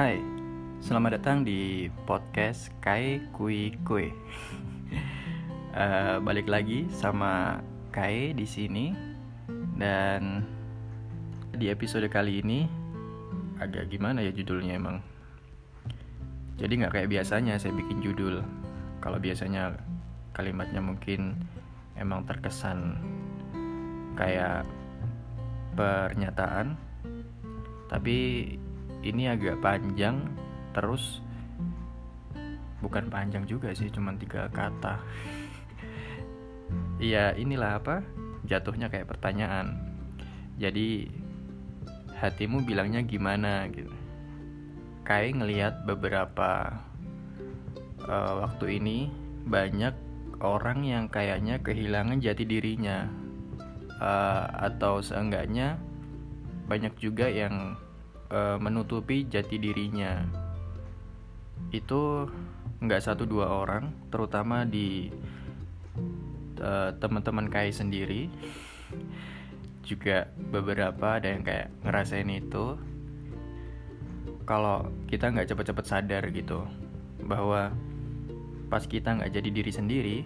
Hai, selamat datang di podcast Kai Kui Kue. uh, balik lagi sama Kai di sini dan di episode kali ini agak gimana ya judulnya emang. Jadi nggak kayak biasanya saya bikin judul. Kalau biasanya kalimatnya mungkin emang terkesan kayak pernyataan tapi ini agak panjang terus bukan panjang juga sih cuman tiga kata. Iya inilah apa? Jatuhnya kayak pertanyaan. Jadi hatimu bilangnya gimana gitu. Kayak ngelihat beberapa uh, waktu ini banyak orang yang kayaknya kehilangan jati dirinya. Uh, atau seenggaknya banyak juga yang uh, menutupi jati dirinya. Itu nggak satu dua orang terutama di uh, teman-teman kai sendiri. Juga beberapa ada yang kayak ngerasain itu. Kalau kita nggak cepet-cepet sadar gitu bahwa pas kita nggak jadi diri sendiri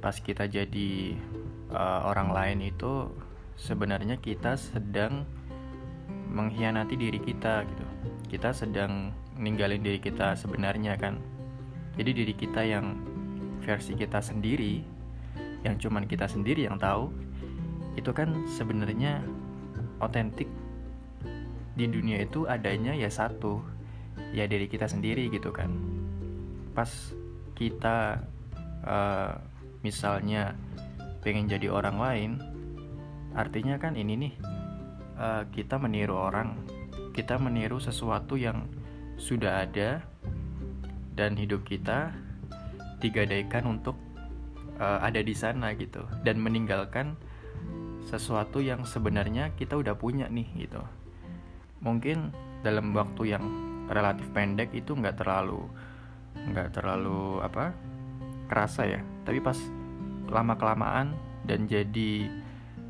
pas kita jadi uh, orang lain itu sebenarnya kita sedang mengkhianati diri kita gitu. Kita sedang ninggalin diri kita sebenarnya kan. Jadi diri kita yang versi kita sendiri yang cuman kita sendiri yang tahu itu kan sebenarnya otentik. Di dunia itu adanya ya satu ya diri kita sendiri gitu kan. Pas kita uh, misalnya pengen jadi orang lain artinya kan ini nih uh, kita meniru orang. Kita meniru sesuatu yang sudah ada dan hidup kita digadaikan untuk uh, ada di sana gitu. Dan meninggalkan sesuatu yang sebenarnya kita udah punya nih gitu. Mungkin dalam waktu yang relatif pendek itu nggak terlalu nggak terlalu apa kerasa ya. Tapi pas lama kelamaan dan jadi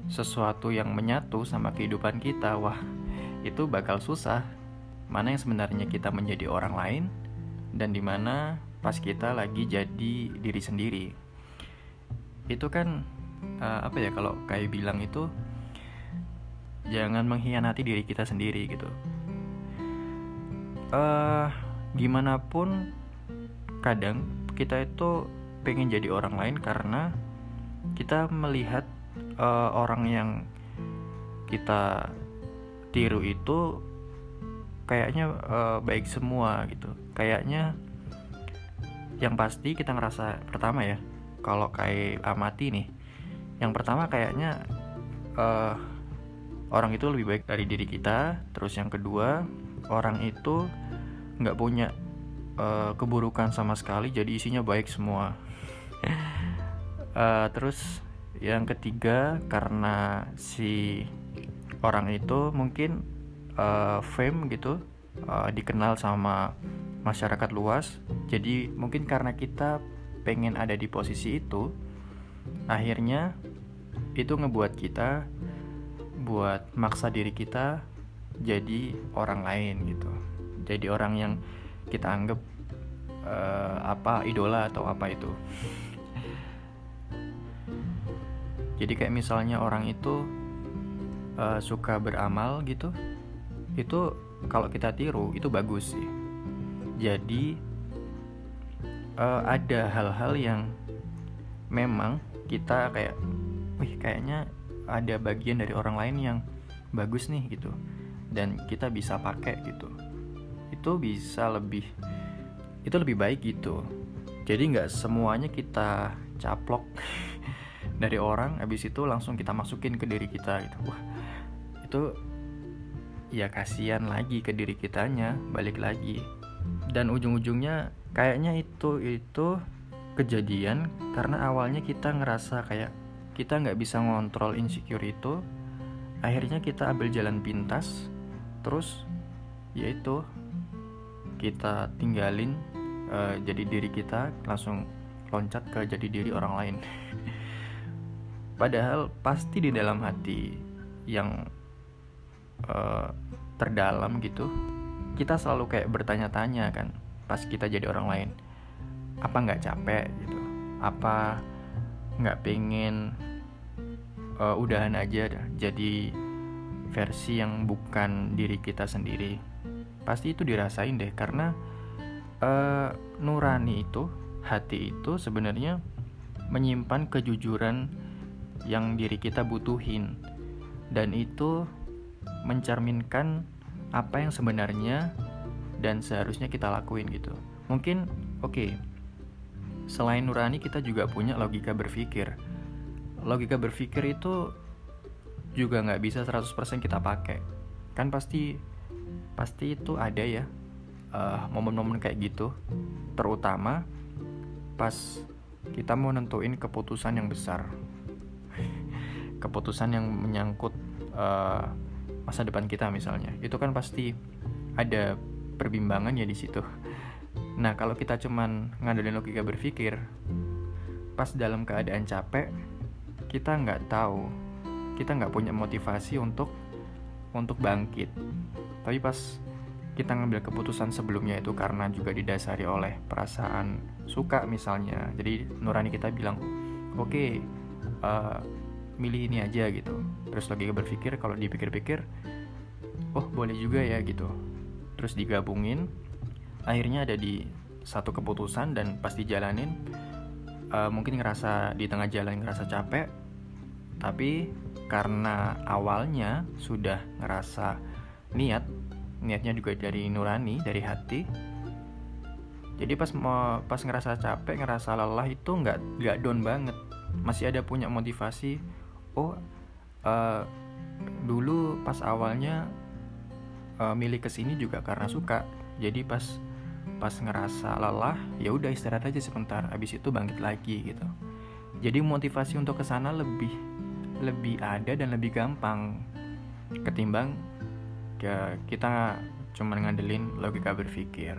sesuatu yang menyatu sama kehidupan kita, wah, itu bakal susah. Mana yang sebenarnya kita menjadi orang lain dan di mana pas kita lagi jadi diri sendiri. Itu kan uh, apa ya kalau kayak bilang itu jangan mengkhianati diri kita sendiri gitu. Uh, gimana pun kadang kita itu pengen jadi orang lain karena kita melihat uh, orang yang kita tiru itu kayaknya uh, baik semua gitu. Kayaknya yang pasti kita ngerasa pertama ya kalau kayak amati nih yang pertama kayaknya uh, orang itu lebih baik dari diri kita. Terus yang kedua orang itu nggak punya uh, keburukan sama sekali jadi isinya baik semua. Uh, terus yang ketiga karena si orang itu mungkin uh, fame gitu uh, dikenal sama masyarakat luas. Jadi mungkin karena kita pengen ada di posisi itu akhirnya itu ngebuat kita buat maksa diri kita jadi orang lain gitu. Jadi orang yang kita anggap uh, apa idola atau apa itu jadi kayak misalnya orang itu uh, suka beramal gitu itu kalau kita tiru itu bagus sih. Jadi uh, ada hal-hal yang memang kita kayak wih kayaknya ada bagian dari orang lain yang bagus nih gitu. Dan kita bisa pakai gitu. Itu bisa lebih itu lebih baik gitu. Jadi nggak semuanya kita caplok dari orang habis itu langsung kita masukin ke diri kita gitu. Wah itu ya kasihan lagi ke diri kitanya balik lagi. Dan ujung-ujungnya kayaknya itu itu kejadian karena awalnya kita ngerasa kayak kita nggak bisa ngontrol insecure itu. Akhirnya kita ambil jalan pintas terus yaitu kita tinggalin uh, jadi diri kita langsung loncat ke jadi diri orang lain Padahal pasti di dalam hati yang uh, terdalam gitu, kita selalu kayak bertanya-tanya kan pas kita jadi orang lain. Apa nggak capek gitu? Apa nggak pengen uh, udahan aja jadi versi yang bukan diri kita sendiri? Pasti itu dirasain deh karena uh, nurani itu hati itu sebenarnya menyimpan kejujuran yang diri kita butuhin. Dan itu mencerminkan apa yang sebenarnya dan seharusnya kita lakuin gitu. Mungkin oke okay, selain nurani kita juga punya logika berpikir. Logika berpikir itu juga nggak bisa 100% kita pakai. Kan pasti pasti itu ada ya uh, momen-momen kayak gitu. Terutama pas kita mau nentuin keputusan yang besar keputusan yang menyangkut uh, masa depan kita misalnya. Itu kan pasti ada perbimbangan ya di situ. Nah kalau kita cuman ngandelin logika berpikir pas dalam keadaan capek kita nggak tahu. Kita nggak punya motivasi untuk untuk bangkit. Tapi pas kita ngambil keputusan sebelumnya itu karena juga didasari oleh perasaan suka misalnya. Jadi nurani kita bilang oke okay, uh, eh, milih ini aja gitu. Terus lagi berpikir kalau dipikir-pikir oh boleh juga ya gitu. Terus digabungin akhirnya ada di satu keputusan dan pasti jalanin uh, mungkin ngerasa di tengah jalan ngerasa capek tapi karena awalnya sudah ngerasa niat niatnya juga dari nurani dari hati jadi pas pas ngerasa capek ngerasa lelah itu nggak nggak down banget. Masih ada punya motivasi oh uh, dulu pas awalnya uh, milih ke sini juga karena suka. Jadi pas pas ngerasa lelah ya udah istirahat aja sebentar habis itu bangkit lagi gitu. Jadi motivasi untuk ke sana lebih lebih ada dan lebih gampang ketimbang ya kita cuma ngandelin logika berpikir.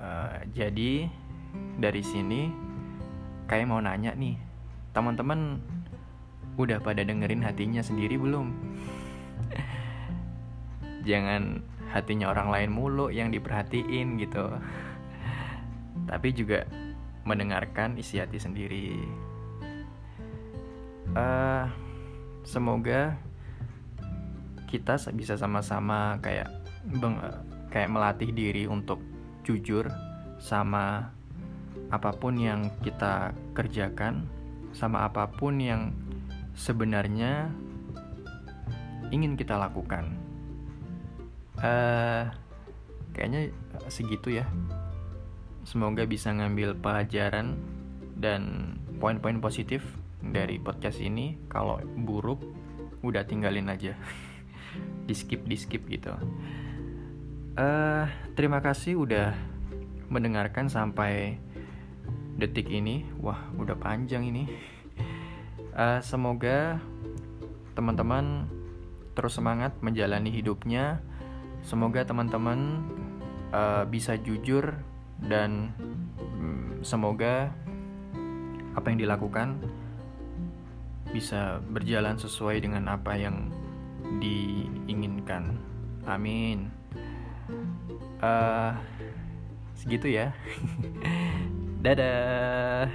Uh, jadi dari sini kayak mau nanya nih teman-teman udah pada dengerin hatinya sendiri belum? Jangan hatinya orang lain mulu yang diperhatiin gitu. Tapi juga mendengarkan isi hati sendiri. Uh, semoga kita bisa sama-sama kayak beng, kayak melatih diri untuk jujur sama apa pun yang kita kerjakan sama apa pun yang sebenarnya ingin kita lakukan. Uh, kayaknya segitu ya. Semoga bisa ngambil pelajaran dan poin-poin positif dari podcast ini. Kalau buruk, udah tinggalin aja. di skip di skip gitu uh, terima kasih udah mendengarkan sampai detik ini wah udah panjang ini uh, semoga teman-teman terus semangat menjalani hidupnya semoga teman-teman uh, bisa jujur dan um, semoga apa yang dilakukan bisa berjalan sesuai dengan apa yang diinginkan. Amin. Uh, segitu ya. Dadah.